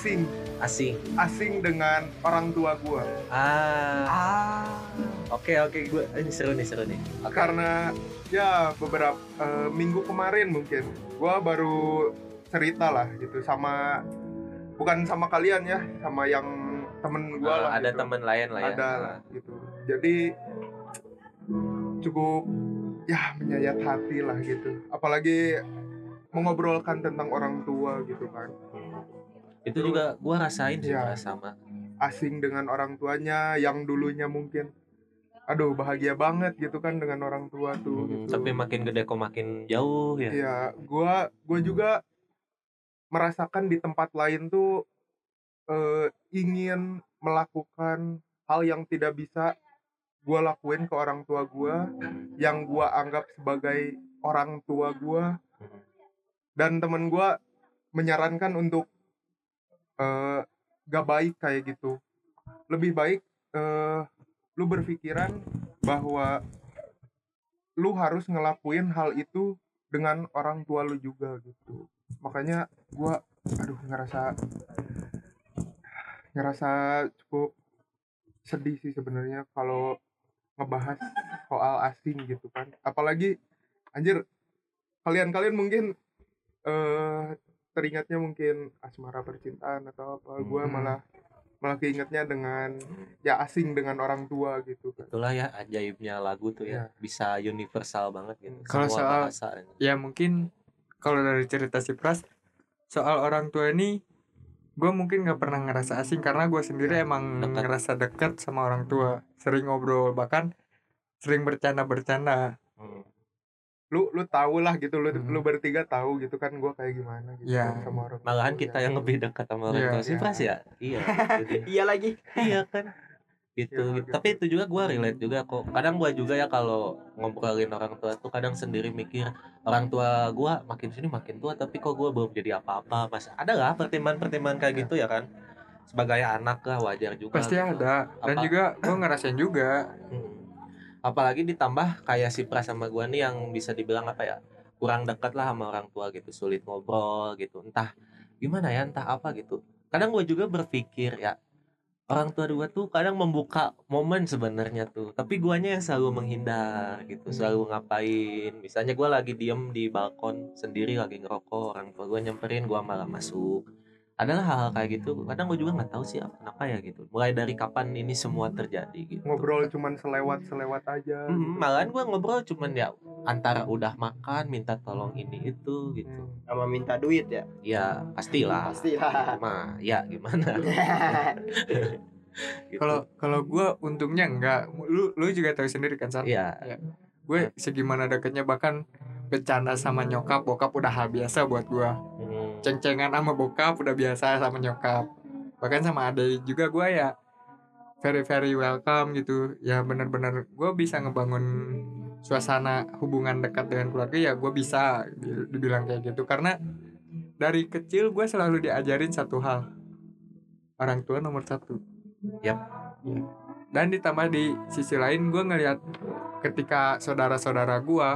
asing. Asing. Asing dengan orang tua gue ah. Ah. oke oke gue ini seru nih seru nih. Oke. Karena ya beberapa eh, minggu kemarin mungkin. Gue baru cerita lah gitu sama bukan sama kalian ya sama yang temen gue Ah, lah ada gitu. teman lain lah ya. Ada lah gitu. Jadi cukup ya menyayat hati lah gitu. Apalagi mengobrolkan tentang orang tua gitu kan itu juga gue rasain sih. Mas, sama asing dengan orang tuanya yang dulunya mungkin aduh bahagia banget gitu kan dengan orang tua tuh Hmm, gitu. tapi makin gede kok makin jauh ya Iya, gua gua juga merasakan di tempat lain tuh eh, ingin melakukan hal yang tidak bisa gua lakuin ke orang tua gua yang gua anggap sebagai orang tua gua dan temen gua menyarankan untuk eh, gak baik kayak gitu. Lebih baik eh, lu berpikiran bahwa lu harus ngelakuin hal itu dengan orang tua lu juga gitu. Makanya gua aduh ngerasa ngerasa cukup sedih sih sebenarnya kalau ngebahas soal asing gitu kan. Apalagi anjir kalian-kalian mungkin eh teringatnya mungkin asmara percintaan atau apa gua Hmm. malah malah keingetnya dengan ya asing dengan orang tua gitu kan itulah ya ajaibnya lagu tuh ya. Bisa universal banget gitu. Kalau Semua soal- bahasa Ya mungkin kalau dari cerita si Pras soal orang tua ini gue mungkin nggak pernah ngerasa asing karena gue sendiri emang Dekat. ngerasa dekat sama orang tua. Sering ngobrol bahkan sering bercanda bercanda Hmm. Lu lu tahu lah gitu lu Hmm. lu bertiga tahu gitu kan gua kayak gimana gitu Iya. kan sama orang malahan kita ya. yang lebih dekat sama orang Iya, tua sih iya. Pras ya iya iya lagi iya kan gitu, Iya, gitu. gitu. tapi itu juga gue relate juga kok kadang gue juga ya kalau ngobrolin orang tua tuh kadang sendiri mikir orang tua gue makin sini makin tua tapi kok gue belum jadi apa-apa mas ada lah pertimbangan-pertimbangan kayak gitu ya kan sebagai anak lah wajar juga pasti gitu. ada dan Apa? juga gue ngerasain juga. Apalagi ditambah kayak si Pras sama gue nih yang bisa dibilang apa ya kurang dekat lah sama orang tua gitu sulit ngobrol gitu. Entah gimana ya entah apa gitu. Kadang gue juga berpikir ya orang tua gue tuh kadang membuka momen sebenarnya tuh tapi guanya yang selalu menghindar gitu selalu ngapain. Misalnya gue lagi diem di balkon sendiri lagi ngerokok orang tua gue nyamperin gue malah masuk adalah hal-hal kayak gitu kadang gue juga nggak tahu sih apa- kenapa ya gitu mulai dari kapan ini semua terjadi gitu ngobrol cuman selewat selewat aja Hmm, malahan gue ngobrol cuman ya antara udah makan minta tolong ini itu gitu. Hmm. sama minta duit ya Ya pastilah. pastilah Mah ya gimana? Gitu. kalau kalau gue untungnya enggak lu lu juga tahu sendiri kan Sar Iya. gue segimana deketnya bahkan bercanda sama nyokap bokap udah hal biasa buat gue Hmm. ceng-cengan sama bokap udah biasa sama nyokap bahkan sama ade juga gue ya very very welcome gitu ya bener-bener gue bisa ngebangun suasana hubungan dekat dengan keluarga ya gue bisa di- dibilang kayak gitu karena dari kecil gue selalu diajarin satu hal orang tua nomor satu Yap. Ya. dan ditambah di sisi lain gue ngelihat ketika saudara-saudara gue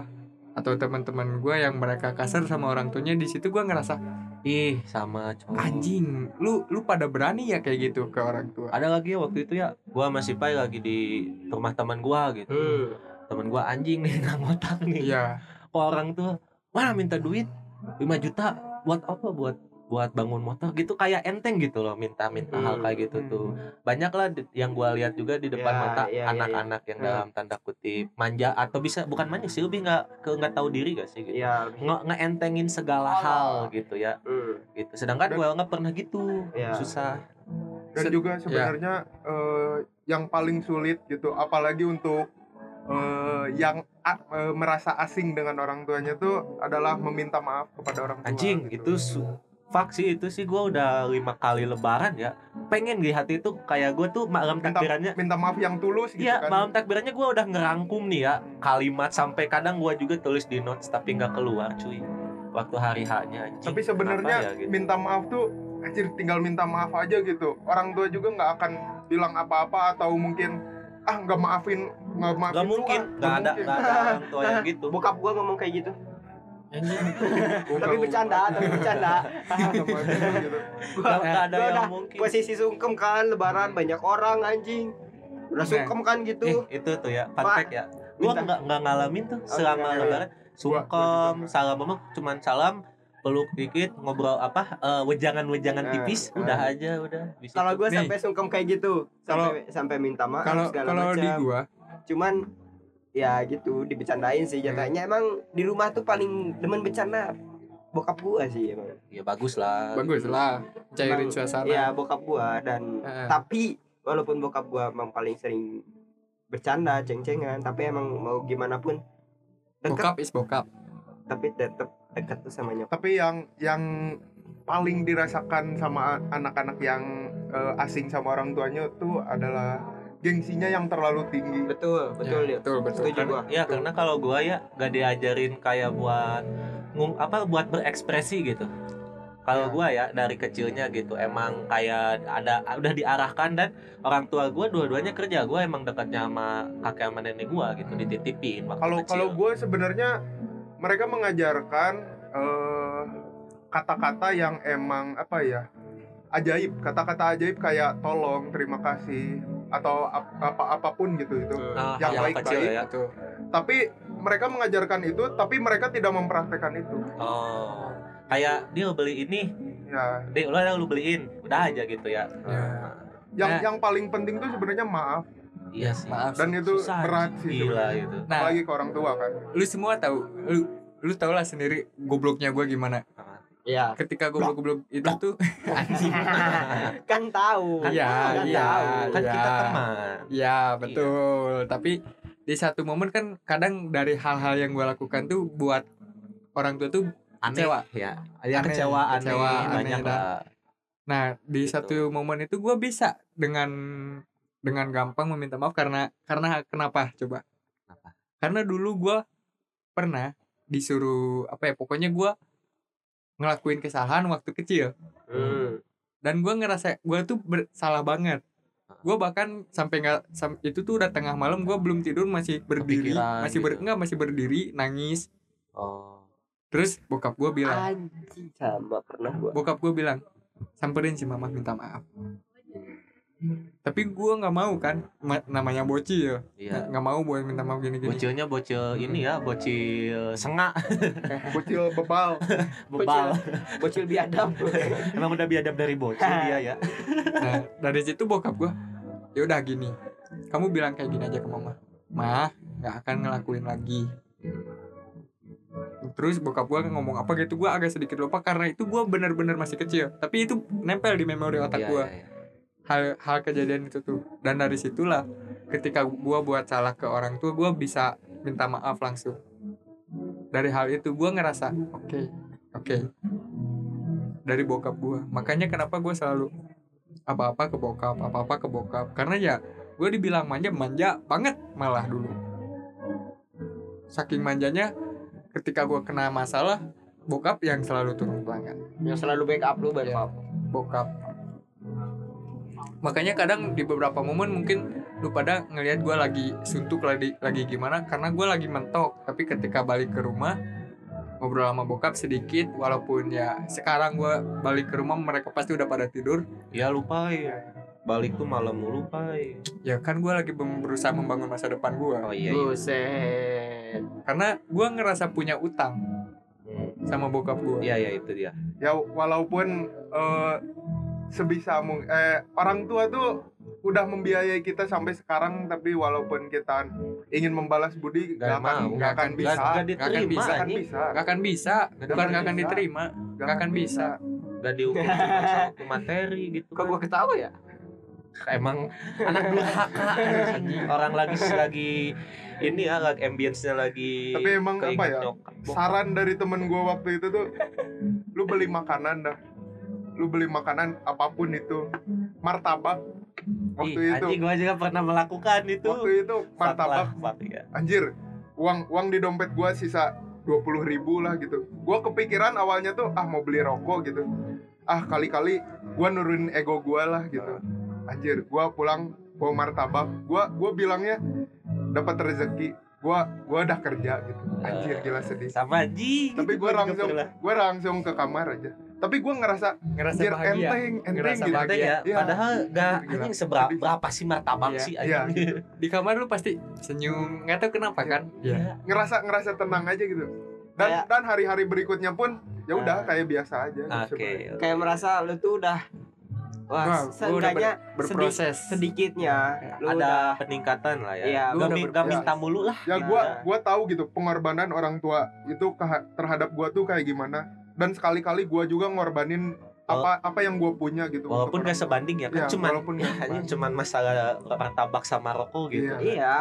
atau teman-teman gue yang mereka kasar sama orang tuanya di situ gue ngerasa Ih sama cowok. anjing lu lu pada berani ya kayak gitu ke orang tua Ada lagi waktu itu ya, gua masih pai lagi di rumah teman gua gitu. Hmm. Teman gua anjing nih nggak ngotak nih. iya Kok orang tuh mana minta duit 5 juta buat apa? Buat buat bangun motor gitu kayak enteng gitu loh minta-minta hal kayak gitu tuh. banyak lah yang gua lihat juga di depan Ya, mata iya, iya, anak-anak yang Hmm. dalam tanda kutip manja atau bisa bukan manja sih lebih nggak ke nggak tahu diri gak sih gitu. Ya nge ngeentengin segala hal gitu ya. Hmm. gitu. Sedangkan Dan- gue nggak pernah gitu. Susah. Dan juga sebenarnya eh, yang paling sulit gitu apalagi untuk eh, yang a- eh, merasa asing dengan orang tuanya tuh adalah meminta maaf kepada orang tua anjing gitu. itu su fuck sih itu sih gue udah lima kali lebaran ya pengen di hati itu kayak gue tuh malam minta, takbirannya minta maaf yang tulus gitu Iya, kan malam takbirannya gue udah ngerangkum nih ya kalimat sampai kadang gue juga tulis di notes tapi nggak keluar cuy waktu hari haknya tapi sebenarnya ya, gitu? minta maaf tuh anjir tinggal minta maaf aja gitu orang tua juga nggak akan bilang apa-apa atau mungkin ah nggak maafin nggak maafin Gak mungkin, ah." gak ada, mungkin. gak ada orang tua yang gitu. bokap gua ngomong kayak gitu tapi bercanda tapi bercanda. Gua, Nggak ada gua yang mungkin. posisi sungkem kan lebaran banyak orang anjing. Udah sungkem kan gitu. Eh, itu tuh ya, fun fact ya. Gua nggak nggak ngalamin tuh selama ngalamin. lebaran. Sungkem, salam mama, cuman salam, peluk dikit, ngobrol apa, eh, wejangan-wejangan Nah, tipis, nah. udah aja, udah. Bisa kalau gue sampai sungkem kayak gitu sampai sampai minta maaf kalau segala kalau di macam. gua cuman ya gitu. Dibecandain sih jatuhnya. Emang di rumah tuh paling demen bercanda bokap gua sih emang. Ya bagus lah. bagus lah. Cairin Emang, suasana. ya bokap gua. Dan Heeh. tapi walaupun bokap gua emang paling sering bercanda ceng-cengan tapi emang mau gimana pun deket. Bokap is bokap. Tapi tetep deket tuh sama nyokap. Tapi yang yang paling dirasakan sama anak-anak yang eh, asing sama orang tuanya tuh adalah gengsinya yang terlalu tinggi betul betul Ya, ya, betul betul setuju gua Ya karena kalau gua ya gak diajarin kayak buat ngung apa buat berekspresi gitu. Kalau Ya. gua ya dari kecilnya gitu emang kayak ada udah diarahkan dan orang tua gua dua-duanya kerja. Gua emang dekatnya sama kakek sama nenek gua gitu dititipin waktu kalau kecil. kalau gue sebenarnya mereka mengajarkan eh, kata-kata yang emang apa ya ajaib kata-kata ajaib kayak tolong terima kasih atau ap- apa apa pun gitu itu Ah, yang baik-baik. ya. tapi mereka mengajarkan itu tapi mereka tidak mempraktekkan itu Oh. Kayak dia beli ini, ya deh lu lu beliin, udah aja gitu ya. Ya. yang Nah. yang paling penting tuh sebenarnya maaf Iya sih. maaf dan itu Susah, berat sih Gila gitu. nah apalagi ke orang tua kan lu semua tahu lu lu tau lah sendiri gobloknya gua gimana ya ketika goblok-goblok itu tuh anjing kan tahu Iya, kan iya. Kan kita Iya. teman. ya betul tapi di satu momen kan kadang dari hal-hal yang gua lakukan tuh buat orang tua tuh Aneh Kecewa. ya. Aneh, kecewa, aneh, kecewa, aneh, banyak lah. Nah, di Gitu. satu momen itu gue bisa dengan dengan gampang meminta maaf karena karena kenapa coba? Kenapa? Karena dulu gue pernah disuruh apa ya pokoknya gue ngelakuin kesalahan waktu kecil Hmm. dan gue ngerasa gue tuh ber- salah banget. Gue bahkan sampai nggak sam- itu tuh udah tengah malam gue belum tidur masih berdiri Kepikiran masih ber, gitu. enggak masih berdiri nangis Oh. terus bokap gue bilang anjing sama pernah gua bokap gue bilang samperin si mama minta maaf tapi gue nggak mau kan Ma- namanya bocil. Iya. nggak mau buat minta maaf gini gini Bocilnya bocil ini ya, bocil sengak, bocil bebal. Bebal. bocil biadab. Emang udah biadab dari bocil dia ya. nah dari situ bokap gue ya udah gini kamu bilang kayak gini aja ke mama. Mah nggak akan ngelakuin lagi. Terus bokap gue ngomong apa gitu gue agak sedikit lupa karena itu gue bener-bener masih kecil. Tapi itu nempel di memori otak Iya, gue iya, iya. Hal hal kejadian itu tuh. Dan dari situlah ketika gua buat salah ke orang tua gua bisa minta maaf langsung. Dari hal itu gua ngerasa oke oke. Dari bokap gua. Makanya kenapa gua selalu apa-apa ke bokap apa-apa ke bokap. Karena ya gue dibilang manja manja banget malah dulu. Saking manjanya ketika gua kena masalah bokap yang selalu turun tangan. Yang selalu backup lu Iya. backup bokap makanya kadang di beberapa momen mungkin lu pada ngelihat gue lagi suntuk lagi lagi gimana karena gue lagi mentok tapi ketika balik ke rumah ngobrol sama bokap sedikit walaupun ya sekarang gue balik ke rumah mereka pasti udah pada tidur Ya lupa ya. Balik tuh malam mulu, Pai. ya kan gue lagi berusaha membangun masa depan gue Oh iya. iya. buset karena gue ngerasa punya utang Hmm. sama bokap gue Iya, iya itu dia. ya walaupun eh, sebisa mungkin eh, orang tua tuh udah membiayai kita sampai sekarang tapi walaupun kita ingin membalas budi Gak nggak akan mau. nggak akan bisa Gak, akan diterima bisa, nggak akan bisa gak akan bisa Nggak bukan akan gak akan diterima Nggak gak akan bisa Gak dihukum hukum materi gitu. kok kan. gua ketawa ya Emang anak durhaka anjing. Orang lagi lagi ini ya, lagi ambience-nya lagi Tapi emang apa ya, nyokap. saran dari temen gue waktu itu tuh lu beli makanan dah lu beli makanan apa pun itu. Martabak. Waktu Ih, itu. anjing gua juga pernah melakukan itu. waktu itu martabak. Fuck lah, fuck ya. anjir uang uang di dompet gua sisa dua puluh ribu lah gitu. Gua kepikiran awalnya tuh ah mau beli rokok gitu. Ah kali-kali gua nurunin ego gua lah gitu. Anjir gua pulang bawa martabak. Gua gua bilangnya dapat rezeki. Gua gua udah kerja gitu. Anjir gila sedih. sama Ji tapi gitu, gua langsung gua langsung ke kamar aja tapi gua ngerasa ngerasa anjir bahagia enteng enteng Ngerasa gitu bahagia. Ya, Iya. padahal gak Gila. anjing seberapa berapa sih martabak Iya. sih Iya, di kamar lu pasti senyum nggak tahu kenapa kan Iya. ngerasa ngerasa tenang aja gitu dan Kayak- dan hari-hari berikutnya pun ya udah Ah. kayak biasa aja Oke. sebenarnya. kayak merasa lu tuh udah Wah, udah seenggaknya berproses sedikitnya lu ada udah peningkatan lah ya. Iya, udah mi- ber- gak ya. minta mulu lah. ya Iya. gua gua tahu gitu pengorbanan orang tua itu terhadap gua tuh kayak gimana dan sekali-kali gua juga ngorbanin apa apa yang gua punya gitu Walaupun gak sebanding ya kan Iya, cuman walaupun ya, cuman masalah martabak sama rokok gitu. Iya. iya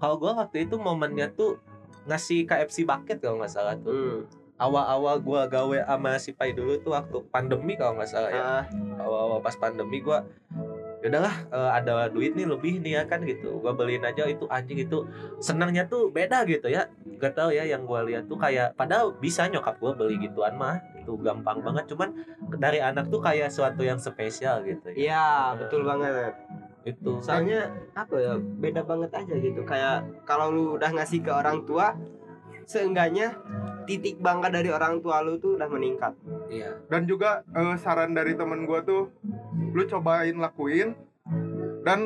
Kalau gua waktu itu momennya tuh ngasih KFC bucket kalau nggak salah tuh. hmm. Awal-awal gua gawe sama si Pai dulu tuh waktu pandemi kalau nggak salah ya. Ah, awal-awal pas pandemi gua ya udahlah eh, ada duit nih lebih nih ya kan gitu. Gua beliin aja itu anjing itu senangnya tuh beda gitu ya. Gak tahu ya yang gua lihat tuh kayak padahal bisa nyokap gua beli gituan mah itu gampang banget. Cuman dari anak tuh kayak suatu yang spesial gitu ya. Iya betul banget. Itu. Soalnya apa ya beda banget aja gitu. Kayak kalau lu udah ngasih ke orang tua seenggaknya titik bangga dari orang tua lu tuh udah meningkat iya. Dan juga eh, saran dari temen gua tuh lu cobain lakuin dan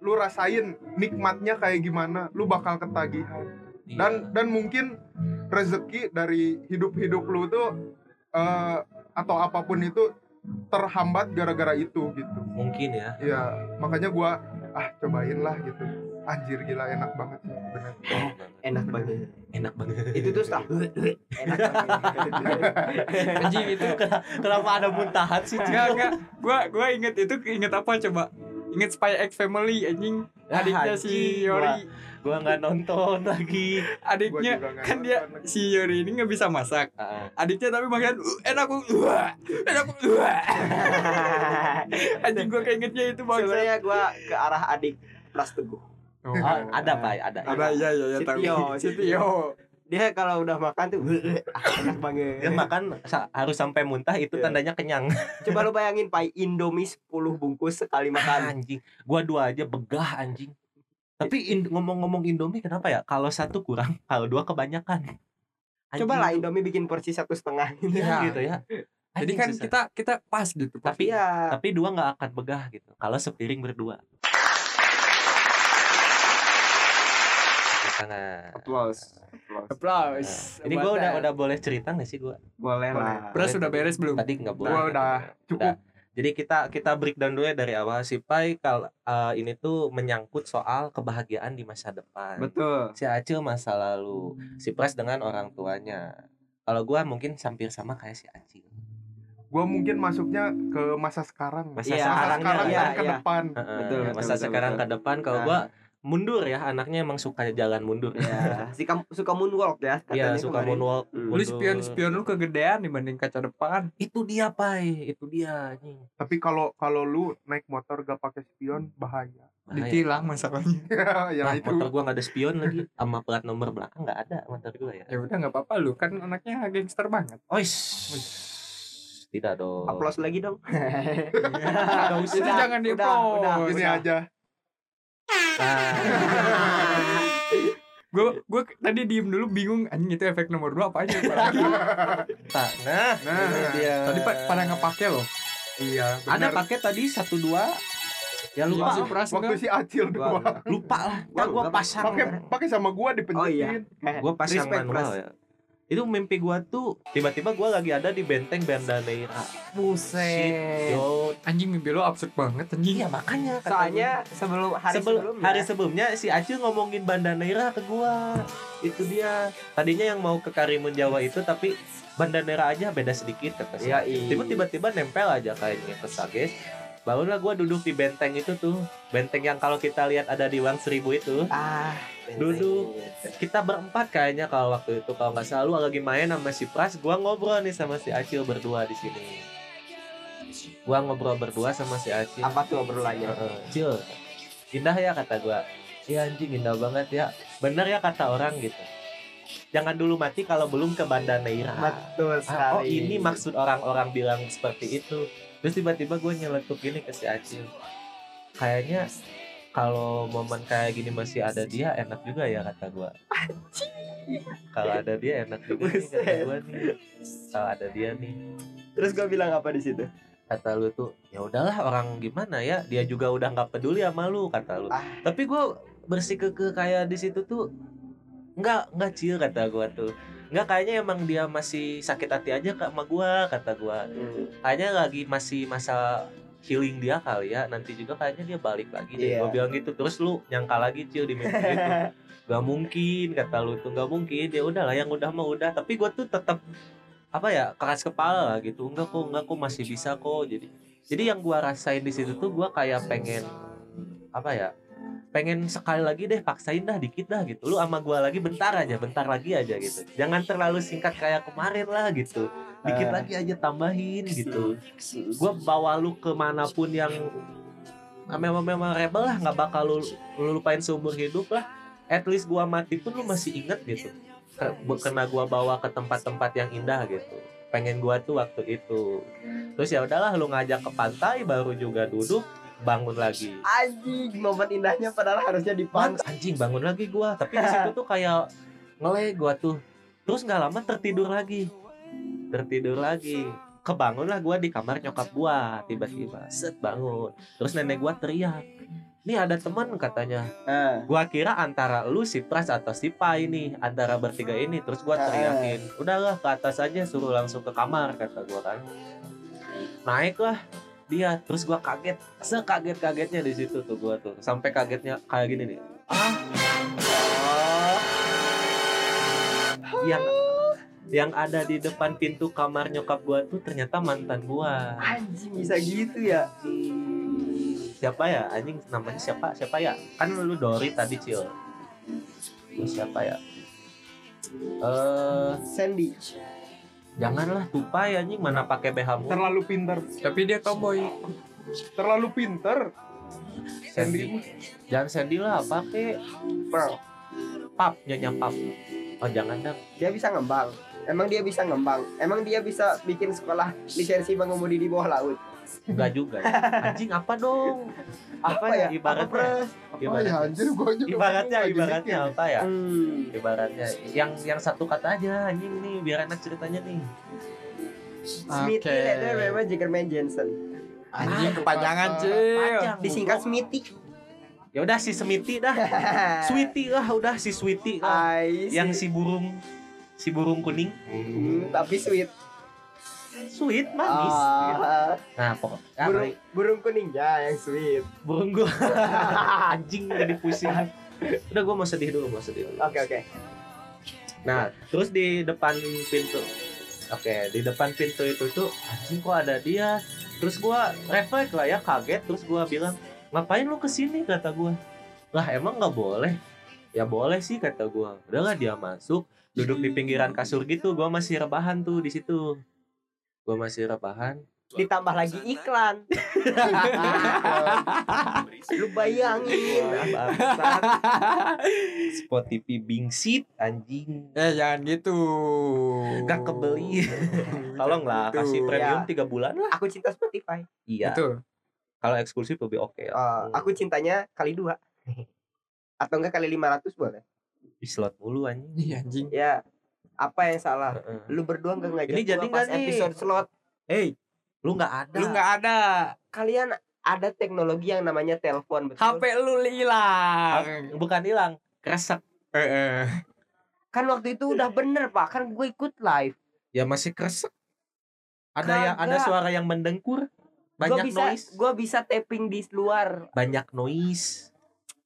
lu rasain nikmatnya kayak gimana lu bakal ketagihan. Iya. dan dan mungkin rezeki dari hidup-hidup lu tuh eh, atau apa pun itu terhambat gara-gara itu gitu. Mungkin ya. Ya makanya gua ah cobain lah gitu anjir gila enak banget. Bener. Enak banget. enak banget. Itu tuh setelah enak banget. Anjing itu kenapa ada muntahan sih enggak enggak. Gua gua inget itu inget apa coba? Inget Spy X Family anjing. Ah, adiknya si Yori. gua nggak nonton lagi. Adiknya kan dia lagi. si Yori ini nggak bisa masak. Ah, adiknya tapi makan uh, enak uh, enak uh. anjing gua keingetnya itu banget sebenarnya gua ke arah adik Pras Teguh oh, ah, ada pak ada. Ada iya iya ya tahu. Sitio, Sitio. dia kalau udah makan tuh ah, enak banget. Dia makan sa- harus sampai muntah itu Iya. tandanya kenyang. Coba lu bayangin pai Indomie 10 bungkus sekali makan. anjing. Gua dua aja begah anjing. Tapi in- ngomong-ngomong Indomie kenapa ya? Kalau satu kurang kalau dua kebanyakan. Anjing. Coba lah Indomie bikin porsi satu setengah. Iya Iya. gitu ya. Jadi kan susah. kita kita pas gitu pas. tapi iya. tapi dua nggak akan begah gitu. Kalau sepiring berdua Tangan. applause applause applause Nah, ini gua udah udah boleh cerita nggak sih gua? Boleh lah. Beras sudah beres belum? Tadi nggak boleh. gua udah. cukup. Jadi kita kita breakdown dulu ya dari awal. Si Pai kalau eh, ini tuh menyangkut soal kebahagiaan di masa depan. betul. Si Acil masa lalu, si Pres dengan orang tuanya. Kalau gua mungkin hampir sama kayak si Acil. gua mungkin masuknya ke masa sekarang. Masa Iya, masa sekarang iya, dan ke iya. depan. Heeh, Betul, betul, masa betul, sekarang betul. ke depan. Kalau Nah. gua mundur ya anaknya emang suka jalan mundur. ya suka suka moonwalk ya Iya katanya suka kemarin. moonwalk. Hmm. lu spion spion lu kegedean dibanding kaca depan Itu dia Pai, itu dia anjing. tapi kalau kalau lu naik motor gak pakai spion bahaya ditilang masalahnya ya Nah, itu motor gua nggak ada spion lagi sama plat nomor belakang nggak ada motor gua ya. ya udah nggak apa-apa lu kan anaknya gangster banget Ois. Tidak dong. applause lagi dong Nggak usah. Itu jangan di udah, udah, aja gue gue tadi diem dulu bingung anjing itu efek nomor dua apa aja Pak? tak. Nah, Nah, ini dia. tadi pa- pada ngepake loh iya ada paket tadi satu dua. Ya lupa, Masih peras waktu enggak? si Acil Gua- doang lupa lah. Gua Kan gua enggak pasang. pakai pakai sama gua dipencetin oh iya Gua pasang Respect, manual Pras. ya. Itu mimpi gua tuh tiba-tiba gua lagi ada di benteng Bandaneira. buset Yo, anjing mimpi lo absurd banget anjing iya makanya soalnya sebelum gua. hari Sebelum- sebelumnya hari sebelumnya si Acil ngomongin Bandaneira ke gua. Itu dia. Tadinya yang mau ke Karimun Jawa itu tapi Bandaneira aja beda sedikit kata. Tiba- tiba-tiba nempel aja kayaknya ke Sages. Barulah gua duduk di benteng itu tuh. Benteng yang kalau kita lihat ada di Wang Seribu itu. ah Duduk. kita berempat kayaknya kalau waktu itu. Kalau nggak salah lu lagi main sama si Pras gua ngobrol nih sama si Acil berdua di sini. Gua ngobrol berdua sama si Acil. Apa tuh obrolannya? Heeh. Cil indah ya kata gua. Iya anjing indah banget ya. Bener ya kata orang gitu. Jangan dulu mati kalau belum ke Banda Neira. Betul Ah, oh sekali. ini maksud orang-orang bilang seperti itu. Terus tiba-tiba gue nyeletuk gini ke si Acil. Kayaknya kalau momen kayak gini masih ada dia enak juga ya kata gua. Kalau ada dia enak juga nih kata gua nih. Kalau ada dia nih. Terus gue bilang apa di situ? kata lu tuh ya udahlah orang gimana ya? Dia juga udah nggak peduli sama lu kata lu. Ah. tapi gua bersikeke kayak di situ tuh nggak nggak chill kata gua tuh. Nggak kayaknya emang dia masih sakit hati aja kak sama gua kata gua. Hmm. kayaknya lagi masih masa healing dia kali ya. Nanti juga kayaknya dia balik lagi deh. Iya. gua bilang gitu terus lu nyangka lagi chill di mimpi gitu gak mungkin kata lu tuh. Gak mungkin. Ya udahlah yang udah mah udah. Tapi gua tuh tetap apa ya keras kepala lah gitu. Enggak kok enggak kok masih bisa kok. Jadi jadi yang gua rasain di situ tuh gua kayak pengen apa ya pengen sekali lagi deh paksain dah dikit dah gitu. Lu sama gua lagi bentar aja bentar lagi aja gitu. Jangan terlalu singkat kayak kemarin lah gitu dikit Ah. lagi aja tambahin gitu. Gua bawa lu ke mana pun yang ah, memang memorable lah nggak bakal lu, lu lupain seumur hidup lah. At least gua mati pun lu masih inget gitu. Kena gua bawa ke tempat-tempat yang indah gitu. Pengen gua tuh waktu itu. Terus ya udahlah lu ngajak ke pantai baru juga duduk bangun lagi. Anjing, momen indahnya padahal harusnya di pantai. anjing bangun lagi gua. Tapi di situ tuh kayak ngelek gua tuh. Terus nggak lama tertidur lagi tertidur lagi. Kebangunlah gua di kamar nyokap gua tiba-tiba. Set bangun. Terus nenek gua teriak nih ada teman katanya. Ah. gua kira antara lu si Pras atau si Pai nih antara bertiga ini. Terus gua teriakin udahlah ke atas aja suruh langsung ke kamar kata gua kan. Naiklah dia terus gua kaget. Sekaget kagetnya di situ tuh gua tuh. Sampai kagetnya kayak gini nih. Ah. Yang yang ada di depan pintu kamar nyokap gua tuh ternyata mantan gua. Anjing bisa gitu ya. siapa ya? Anjing namanya siapa? Siapa ya? Kan lu Dori tadi cil. Terus siapa ya? Eh Sandy. janganlah tupai anjing. Mana pakai BH mulu. Terlalu pinter. Tapi dia tomboy. terlalu pinter. Sandy. Jangan Sandy lah pakai. Pearl. pap nyonya pap. Oh jangan dong Dia bisa ngembang. Emang dia bisa ngembang. Emang dia bisa bikin sekolah lisensi mengemudi di bawah laut. enggak juga ya. anjing apa dong Apa, ya? ibaratnya Apa, Pres? apa Ibarat- ya anjir gua juga ibaratnya ibaratnya apa ya Hmm. ibaratnya yang yang satu kata aja anjing nih biar enak ceritanya nih Smithy Oke. ada memang Jiggerman Jensen. Anjing Ah, kepanjangan. Panjang. Disingkat Smithy. ya udah si Semiti dah Sweetie lah udah si Sweetie lah Ais. yang si burung si burung kuning. Hmm, tapi sweet. sweet manis. Ah, nah pokok ah, burung, burung kuningnya yang sweet. burung gua. Anjing jadi pusing. Udah gua mau sedih dulu mau sedih dulu. Oke oke. nah terus di depan pintu. Oke di depan pintu itu tuh anjing kok ada dia? Terus gua refleks lah ya kaget. Terus gua bilang ngapain lu ke sini? kata gua. Lah emang nggak boleh ya boleh sih kata gua udahlah dia masuk duduk di pinggiran kasur gitu gua masih rebahan tuh di situ gua masih rebahan Ditambah lagi iklan. Lu bayangin. Bangsat. Spotify bingsit anjing Eh jangan gitu. Gak kebeli Tolonglah Gitu. kasih premium Ya. tiga bulan lah Aku cinta Spotify. Iya Betul. Kalau eksklusif lebih oke ya Eh, aku cintanya kali dua. Atau enggak kali 500 boleh. Di slot mulu anjing Iya anjing. Ya. Apa yang salah? Heeh. Lu berdua enggak ngajak Ini gua jadi pas nggak nih? episode slot. Hey Lu gak ada Lu nggak ada. Kalian ada teknologi yang namanya telepon betul. HP lu hilang. Bukan hilang Kresek Eh, eh. Kan waktu itu udah bener, Pak. Kan gue ikut live. Ya masih kresek Ada yang ada suara yang mendengkur Gue Banyak bisa noise gua bisa tapping di luar. Banyak noise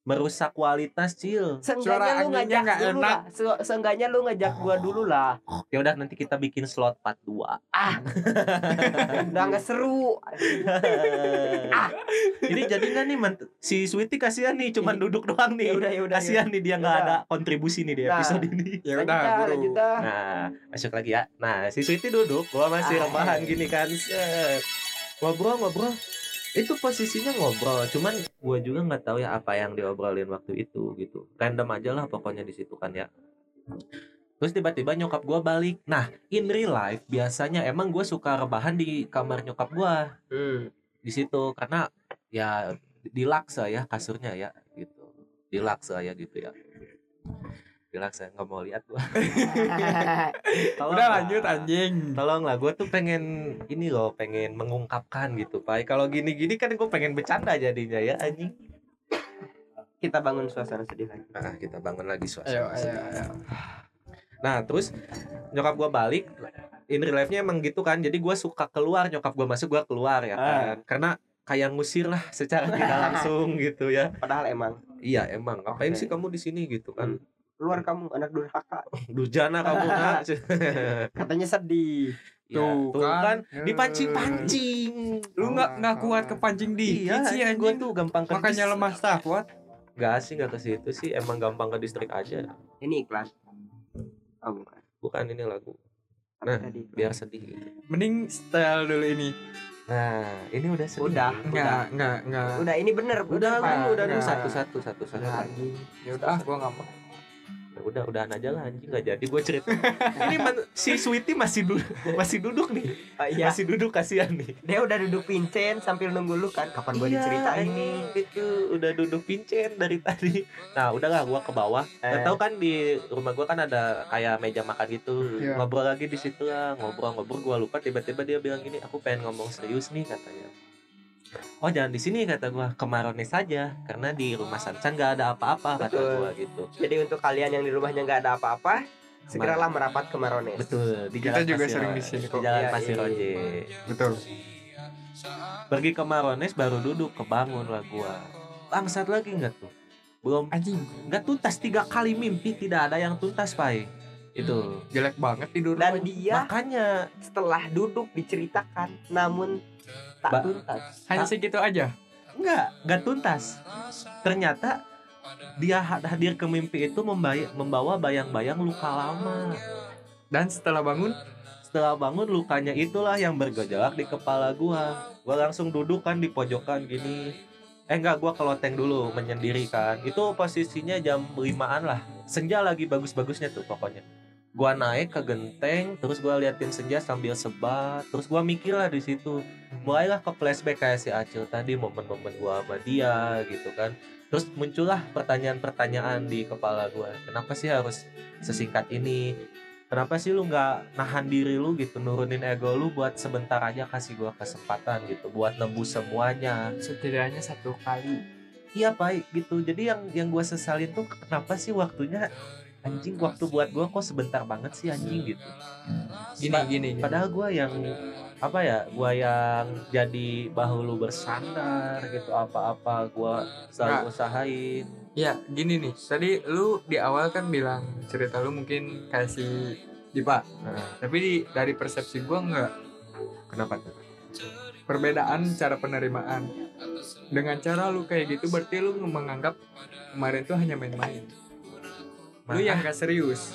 Merusak kualitas cil Suara Seenggaknya lu ngajak nggak dulu enak. lah. Se- Seenggaknya lu ngajak gua dulu lah. Ya udah nanti kita bikin slot part 2 Udah nggak seru. ah. Ini jadi nggak nih si Sweetie kasihan nih cuman duduk doang nih. Ya udah ya udah. Kasihan nih dia nggak Yaudah. ada kontribusi nih di Nah. episode ini. Ya udah, lanjut. Nah, masuk lagi ya. Nah, si Sweetie duduk, gua masih Ah. rebahan gini kan. Ngobrol ngobrol. Itu posisinya ngobrol, cuman gua juga nggak tahu ya apa yang diobrolin waktu itu gitu. Random aja lah pokoknya di situ kan ya. Terus tiba-tiba nyokap gua balik. Nah, in real life biasanya emang gue suka rebahan di kamar nyokap gua Hmm. di situ karena ya di laksa ya kasurnya ya relax lah ya gitu ya relax ya nggak mau lihat gua. Tolong Udah lanjut anjing. tolong lah gue tuh pengen ini loh pengen mengungkapkan gitu pak kalau gini-gini kan gue pengen bercanda jadinya ya anjing. Kita bangun suasana sedih lagi. Nah kita bangun lagi Ayo, suasana ayo, sedih. ayo. nah terus nyokap gue balik in real life-nya emang gitu kan. Jadi gue suka keluar nyokap gue masuk gue keluar ya kan. Karena kayak ngusir lah secara tidak langsung gitu ya. Padahal emang. Iya emang. Ngapain Oke. sih kamu di sini gitu kan luar kamu anak durhaka. Durjana kamu nak katanya sedih. Ya, Tuh, tuh kan. kan dipancing-pancing Lu nggak nggak kuat kepancing iya dikit sih anjing, tuh gampang ke Makanya dis- lemah kuat. Gak sih gak ke situ sih. Emang gampang ke distrik aja. Ini iklan. Oh bukan. Bukan ini lagu. Nah, tadi? biar sedih. Gitu Mending style dulu ini. nah ini udah sedih. Udah. Enggak, enggak, enggak. udah ini bener udah udah Enggak. satu satu satu satu. Enggak, anjing. Ya udah, ah, gua enggak mau. Ya udah udahan aja lah anjing. Nggak jadi gue cerita. Ini man- si Sweety masih duduk masih duduk nih. Oh, iya. Masih duduk kasihan nih. Dia udah duduk pincen sambil nunggu lu kan. Kapan gua diceritain ini itu udah duduk pincen dari tadi. Nah udahlah gua ke bawah. Eh. Gak tau kan di rumah gua kan ada kayak meja makan gitu. Iya. ngobrol lagi di situ lah ngobrol-ngobrol. Gua lupa tiba-tiba dia bilang gini aku pengen ngomong serius nih katanya oh jangan di sini kata gua ke Marones saja karena di rumah Sansan gak ada apa-apa kata gua gitu. Jadi untuk kalian yang di rumahnya nggak ada apa-apa segeralah merapat ke Marones. Betul di Kita jalan juga Pasir sering di sini di kok. jalan Iya, Pasir iya. Roje Betul. pergi ke Marones baru duduk kebangun lah gua. Bangsat lagi nggak tuh? Belum. Anjing, nggak tuntas tiga kali mimpi tidak ada yang tuntas pai. Itu. Jelek banget tidur dan dia makanya setelah duduk diceritakan namun tak Ba- tuntas. Hanya segitu aja. nggak nggak tuntas. Ternyata dia ha- hadir ke mimpi itu membawa bayang-bayang luka lama. Dan setelah bangun, setelah bangun lukanya itulah yang bergejolak di kepala gua. Gua langsung duduk kan di pojokan gini. Eh enggak gua ke loteng dulu menyendiri kan. Itu posisinya jam limaan lah. Senja lagi bagus-bagusnya tuh pokoknya gua naik ke genteng terus gua liatin senja sambil sebat. Terus gua mikir lah di situ. Mulailah ke flashback kayak si Acil tadi momen-momen gua sama dia gitu kan. Terus muncullah pertanyaan-pertanyaan di kepala gua. Kenapa sih harus sesingkat ini? Kenapa sih lu nggak nahan diri lu gitu nurunin ego lu buat sebentar aja kasih gua kesempatan gitu buat nembus semuanya? Setidaknya satu kali. iya pak gitu. Jadi yang yang gua sesalin tuh kenapa sih waktunya anjing waktu buat gua kok sebentar banget sih anjing gitu Gini, Pa- gini, gini. padahal gua yang apa ya gua yang jadi bahu lu bersandar gitu apa-apa gua selalu usahain Ya, gini nih. Tadi lu di awal kan bilang cerita lu mungkin kasih Dipa. Nah, Tapi di, dari persepsi gua enggak kenapa tuh perbedaan cara penerimaan. Dengan cara lu kayak gitu berarti lu menganggap kemarin tuh hanya main-main. Lu yang gak serius.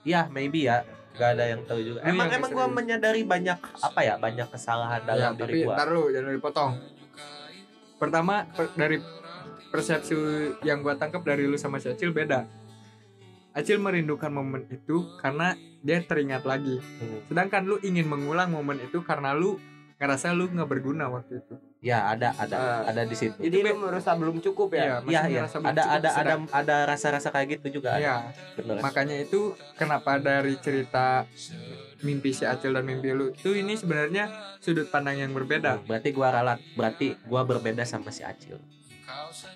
Iya, maybe ya. Gak ada yang tahu juga. Lu Emang emang gua serius. menyadari banyak apa ya? Banyak kesalahan Ya, dalam tapi diri gua. ntar lu jangan dipotong. Pertama per- dari persepsi yang gua tangkap dari lu sama si Acil beda. Acil merindukan momen itu karena dia teringat lagi. Hmm. Sedangkan lu ingin mengulang momen itu karena lu ngerasa lu nggak berguna waktu itu. Ya, ada ada Ah. ada di situ. jadi lu merasa belum cukup ya Iya, iya. ngerasa belum Ada cukup, ada ada sedang- ada rasa-rasa kayak gitu juga ada. Iya, Bener. makanya itu kenapa dari cerita mimpi si Acil dan mimpi lu itu ini sebenarnya sudut pandang yang berbeda. Berarti gua ralat. Berarti gua berbeda sama si Acil.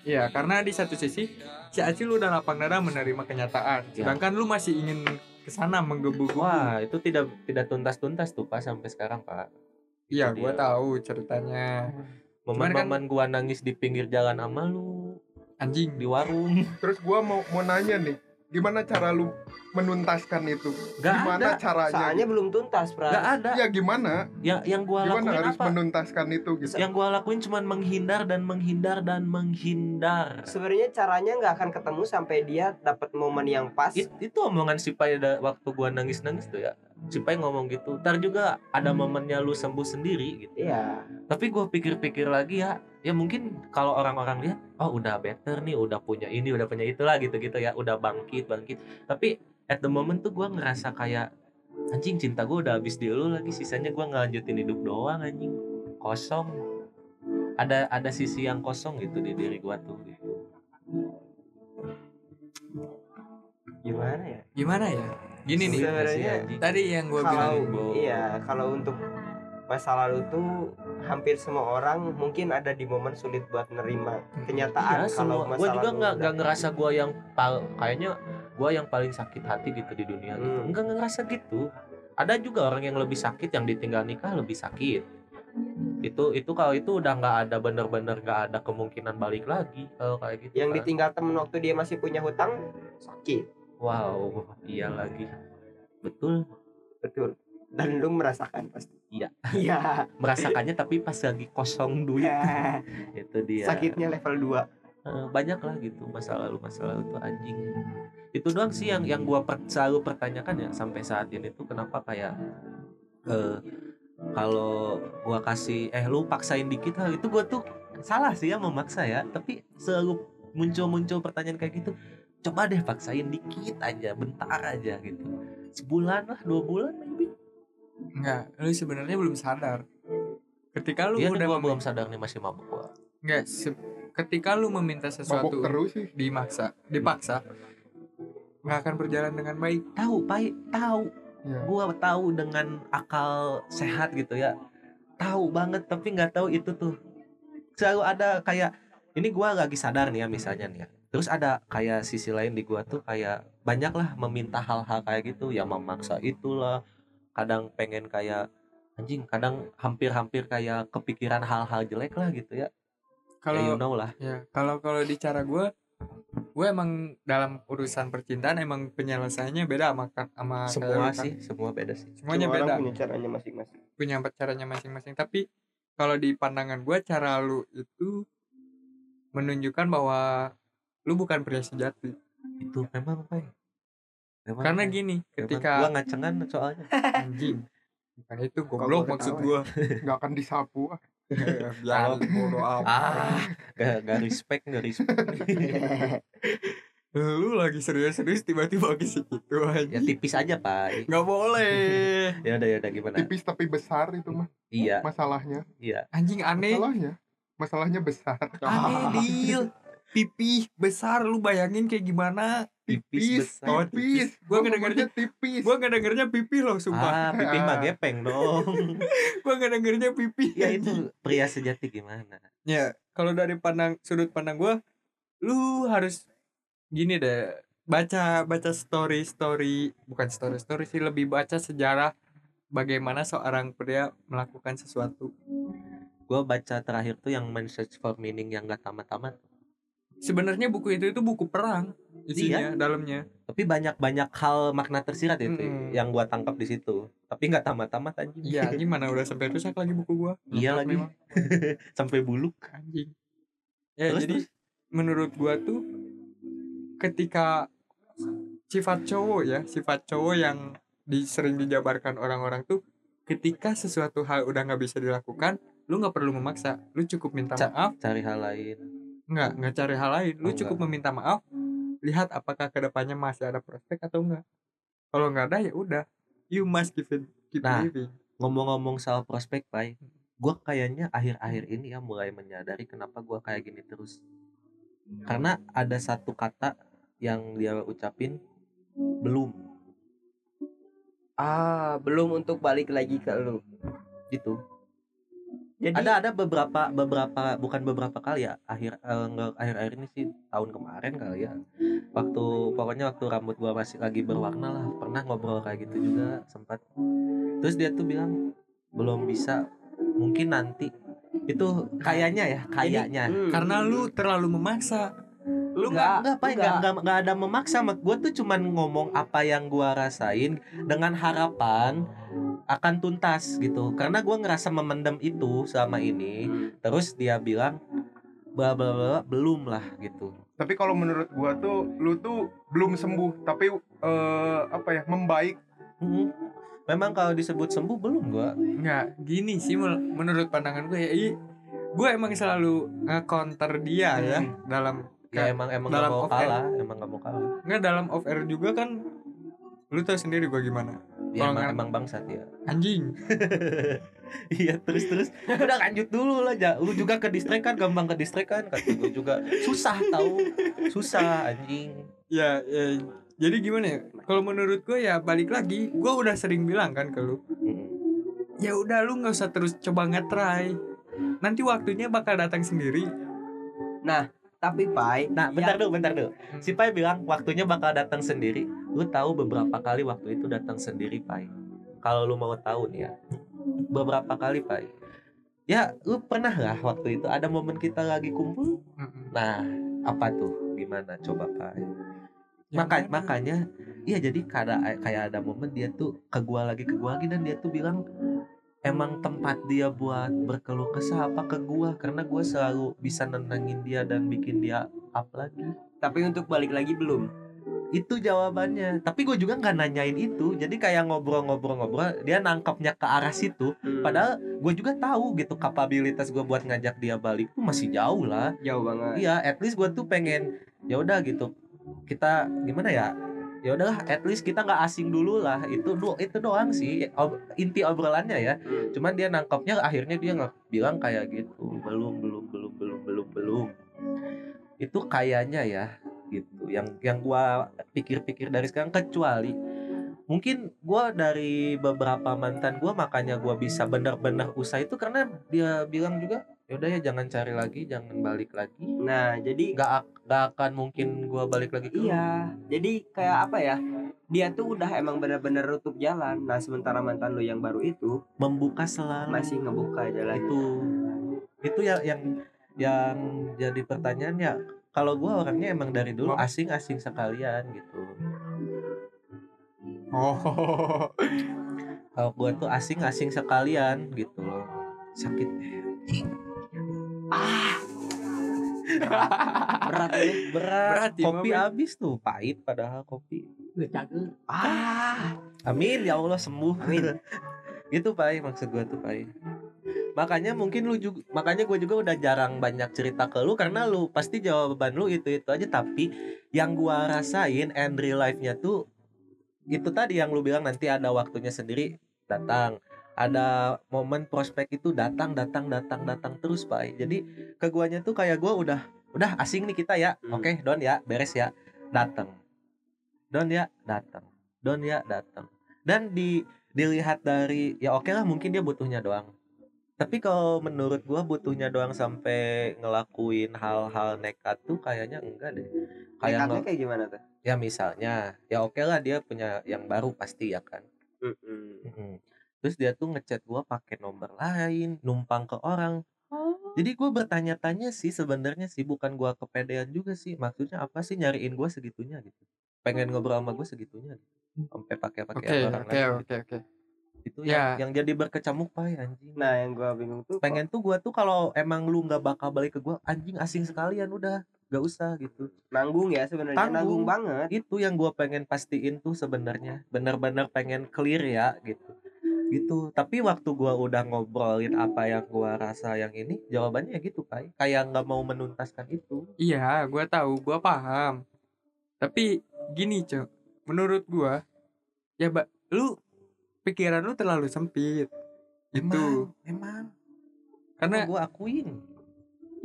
Iya, karena di satu sisi si Acil udah lapang dada menerima kenyataan, Ya. sedangkan lu masih ingin ke sana menggebu-gebu. Wah, itu tidak tidak tuntas-tuntas tuh Pak sampai sekarang, Pak. Iya, gua dia. tahu ceritanya. Kan- Momen-momen gua nangis di pinggir jalan sama lu Anjing. di warung. Terus gua mau mau nanya nih, gimana cara lu menuntaskan itu? Gak gimana ada. caranya? soalnya belum tuntas Pras Gak ada. Ya gimana? Yang yang gua Gimana lakuin harus apa? menuntaskan itu gitu? Yang gua lakuin cuman menghindar dan menghindar dan menghindar. sebenarnya caranya nggak akan ketemu sampai dia dapat momen yang pas It- itu omongan si Pai waktu gua nangis-nangis tuh ya. Si Pai ngomong gitu. Ntar juga ada momennya lu sembuh sendiri gitu. iya Tapi gua pikir-pikir lagi ya, ya mungkin kalau orang-orang lihat, oh udah better nih, udah punya ini, udah punya itulah gitu-gitu ya, udah bangkit, bangkit. Tapi at the moment tuh gua ngerasa kayak anjing cinta gua udah habis di lu lagi, sisanya gua ngelanjutin hidup doang anjing. Kosong. Ada ada sisi yang kosong gitu di diri gua tuh gitu. gimana ya gimana ya gini nih Sulit Sebenarnya anjing. tadi yang gue bilang iya kalau untuk masa lalu tuh hampir semua orang mungkin ada di momen sulit buat nerima kenyataan Iya, kalau semua. masa Gue juga lalu nggak nggak ngerasa gue yang pal kayaknya gue yang paling sakit hati gitu di dunia gitu. Hmm. Enggak ngerasa gitu. Ada juga orang yang lebih sakit yang ditinggal nikah lebih sakit. Itu itu kalau itu udah nggak ada bener-bener nggak ada kemungkinan balik lagi kalau kayak gitu. yang kan. ditinggal temen waktu dia masih punya hutang sakit Wow, iya lagi. Betul. betul. Dan lu merasakan pasti. Iya. iya. Merasakannya tapi pas lagi kosong duit. Ya, itu dia. sakitnya level 2 Eh, banyak lah gitu masa lalu masa lalu tuh anjing. Itu doang sih yang yang gua per- selalu pertanyakan ya sampai saat ini tuh kenapa kayak eh kalau gua kasih eh lu paksain dikit lah. Itu gua tuh salah sih ya memaksa ya. Tapi selalu muncul-muncul pertanyaan kayak gitu coba deh paksain dikit aja bentar aja gitu. Sebulan lah dua bulan maybe. Enggak, lu sebenarnya belum sadar. Ketika lu nih udah gua belum sadar nih masih mabuk gua. Enggak, ketika lu meminta mabuk sesuatu terus sih. dimaksa, dipaksa nggak akan berjalan dengan baik. tahu pai tahu. Iya. gua tahu dengan akal sehat gitu ya. Tahu banget tapi nggak tahu itu tuh. Selalu ada kayak ini gua lagi sadar nih ya misalnya nih ya terus ada kayak sisi lain di gua tuh kayak banyak lah meminta hal-hal kayak gitu. Ya memaksa itulah. Kadang pengen kayak anjing kadang hampir-hampir kayak kepikiran hal-hal jelek lah gitu ya. Kalau ya you know lah. Ya, kalau kalau di cara gue, gue emang dalam urusan percintaan emang penyelesaiannya beda sama sama semua kan. sih semua beda sih. Semuanya Semua orang beda, punya caranya masing-masing. Punya caranya masing-masing. Tapi kalau di pandangan gue, cara lu itu menunjukkan bahwa lu bukan pria sejati. itu memang apa ya Memang, Karena Pai. gini, Memang. ketika gua ngacengan soalnya anjing, bukan itu Kalau goblok maksud gue. nggak akan disapu ah. Biar bodo amat. ah gak, gak respect gak respect Lu lagi serius-serius tiba-tiba ke situ ya aja. tipis aja pak Nggak boleh. ya udah ya udah gimana tipis tapi besar itu mah iya masalahnya iya Anjing aneh. masalahnya masalahnya besar Aneh deal. Pipi besar lu bayangin kayak gimana? tipis besar Oh, tipis Gua gua ngedengernya- ngomongnya tipis Gua nggak dengernya pipi loh sumpah. ah pipih mah gepeng dong Gua nggak dengernya pipi. ya itu pria sejati gimana Ya, kalau dari pandang sudut pandang gua, lu harus gini deh, baca baca story story bukan story story sih lebih baca sejarah bagaimana seorang pria melakukan sesuatu. gue baca terakhir tuh yang Men Search for Meaning yang gak tamat-tamat Sebenarnya buku itu itu buku perang isinya Iya. dalamnya. tapi banyak banyak hal makna tersirat itu Mm-mm. yang gua tangkap di situ tapi nggak tamat-tamat anjing Iya, gimana udah sampai rusak lagi buku gua. Iya lagi. memang. sampai buluk anjing. Ya, Terus, jadi terus? menurut gua tuh ketika sifat cowok ya, sifat cowok yang di, sering dijabarkan orang-orang tuh ketika sesuatu hal udah nggak bisa dilakukan, lu nggak perlu memaksa, lu cukup minta Ca- maaf, cari hal lain nggak nggak cari hal lain, lu Oh, cukup meminta maaf, lihat apakah ke depannya masih ada prospek atau enggak. Kalau nggak ada ya udah, you must give it, keep Nah. living. ngomong-ngomong soal prospek pai gua kayaknya akhir-akhir ini ya mulai menyadari kenapa gua kayak gini terus. Karena ada satu kata yang dia ucapin belum. Ah belum untuk balik lagi ke lu. Gitu jadi ada ada beberapa beberapa bukan beberapa kali ya akhir eh, nggak akhir-akhir ini sih tahun kemarin kali ya waktu pokoknya waktu rambut gua masih lagi berwarna lah pernah ngobrol kayak gitu juga sempat terus dia tuh bilang belum bisa mungkin nanti itu kayaknya ya kayaknya Hmm. Karena lu terlalu memaksa. Lu Enggak, nggak nggak apa enggak. nggak nggak nggak ada memaksa mak. Gue tuh cuman ngomong apa yang gua rasain dengan harapan akan tuntas gitu. Karena gua ngerasa memendam itu selama ini. Hmm. terus dia bilang bla bla bla belum lah gitu. Tapi kalau menurut gua tuh lu tuh belum sembuh tapi eh, apa ya membaik. Mm-mm. memang kalau disebut sembuh belum gua. Nggak, gini sih menurut pandangan gue ya, gue emang selalu nge-counter dia ya dalam ya emang emang dalam gak mau off air. kalah emang gak mau kalah. Nggak dalam off air juga kan lu tahu sendiri gue gimana? Ya emang, emang bangsat ya. Anjing. Iya terus terus. Udah lanjut dulu lah ja. Lu juga ke distrek kan gampang ke distrek kan kata gue juga. Susah tahu susah anjing. Ya, ya. Jadi gimana ya? Kalau menurut gue ya balik lagi gue udah sering bilang kan ke lu Mm-mm. ya udah lu nggak usah terus coba nge-try. Nanti waktunya bakal datang sendiri tapi pai Nah, bentar dulu, bentar dulu. Si Pai bilang waktunya bakal datang sendiri. Lu tahu beberapa kali waktu itu datang sendiri, Pai. Kalau lu mau tahu nih ya. Beberapa kali, Pai. Ya, lu pernah lah waktu itu ada momen kita lagi kumpul. Mm-mm. Nah, apa tuh? Gimana coba, Pai? Maka, makanya iya jadi kayak kayak ada momen dia tuh ke gua lagi ke gua lagi dan dia tuh bilang emang tempat dia buat berkeluh kesah apa ke gua? Karena gua selalu bisa nenangin dia dan bikin dia up lagi. Tapi untuk balik lagi belum? Itu jawabannya. Tapi gue juga nggak nanyain itu. Jadi kayak ngobrol-ngobrol-ngobrol dia nangkapnya ke arah situ. Hmm, padahal gue juga tahu gitu kapabilitas gue buat ngajak dia balik tuh masih jauh lah. Jauh banget. Iya at least gue tuh pengen ya udah gitu kita gimana ya ya udahlah at least kita nggak asing dulu lah. Itu do itu doang sih ob- inti obrolannya ya. Hmm. cuman dia nangkapnya akhirnya dia nggak bilang kayak gitu belum belum belum belum belum belum. Itu kayaknya ya gitu. Yang yang gua pikir-pikir dari sekarang kecuali mungkin gua dari beberapa mantan gua makanya gua bisa benar-benar usah itu karena dia bilang juga yaudah ya jangan cari lagi jangan balik lagi nah jadi nggak ak- nggak akan mungkin gua balik lagi ke lu. Iya, jadi kayak apa ya? Dia tuh udah emang bener-bener nutup jalan. Nah, sementara mantan lu yang baru itu membuka selalu masih ngebuka jalan. itu itu ya yang yang jadi pertanyaannya kalau gua orangnya emang dari dulu asing-asing sekalian gitu oh kalau gua tuh asing-asing sekalian gitu loh sakit Ah. Berat ya. berat, Berat ya, kopi habis tuh pahit padahal kopi Ah. amin ya Allah sembuh Amin. itu pai maksud gua tuh pai makanya mungkin lu juga makanya gue juga udah jarang banyak cerita ke lu karena lu pasti jawaban lu itu itu aja tapi yang gua rasain and real life nya tuh itu tadi yang lu bilang nanti ada waktunya sendiri datang ada momen prospek itu datang datang datang datang terus pai jadi ke guanya tuh kayak gua udah udah asing nih kita ya. Hmm. oke don ya beres ya. Datang don ya datang don ya datang dan di dilihat dari ya oke lah mungkin dia butuhnya doang. Tapi kalau menurut gua butuhnya doang sampai ngelakuin hal-hal nekat tuh kayaknya enggak deh. Kayak Nekatnya kayak gimana tuh? ya misalnya ya oke lah dia punya yang baru pasti ya kan? Mm-mm. Mm-mm. Terus dia tuh ngechat gua pakai nomor lain numpang ke orang. Jadi gua bertanya-tanya sih sebenarnya sih bukan gua kepedean juga sih. Maksudnya apa sih nyariin gua segitunya gitu. Pengen ngobrol sama gue segitunya gitu. Sampai pakai pakai orang oke lain oke oke. Itu Ya. yang, yang jadi berkecamuk pak anjing. Nah, yang gua bingung tuh pengen tuh gua tuh kalau emang lu nggak bakal balik ke gua anjing asing sekalian udah. Gak usah gitu. Nanggung ya sebenarnya Tanggung. nanggung banget. itu yang gua pengen pastiin tuh sebenarnya. Benar-benar pengen clear ya gitu gitu. Tapi waktu gua udah ngobrolin apa yang gua rasa yang ini jawabannya gitu pak kayak nggak mau menuntaskan itu. Iya gua tahu gua paham. Tapi gini cok menurut gua ya mbak lu pikiran lu terlalu sempit. Itu emang karena karena gua akuin.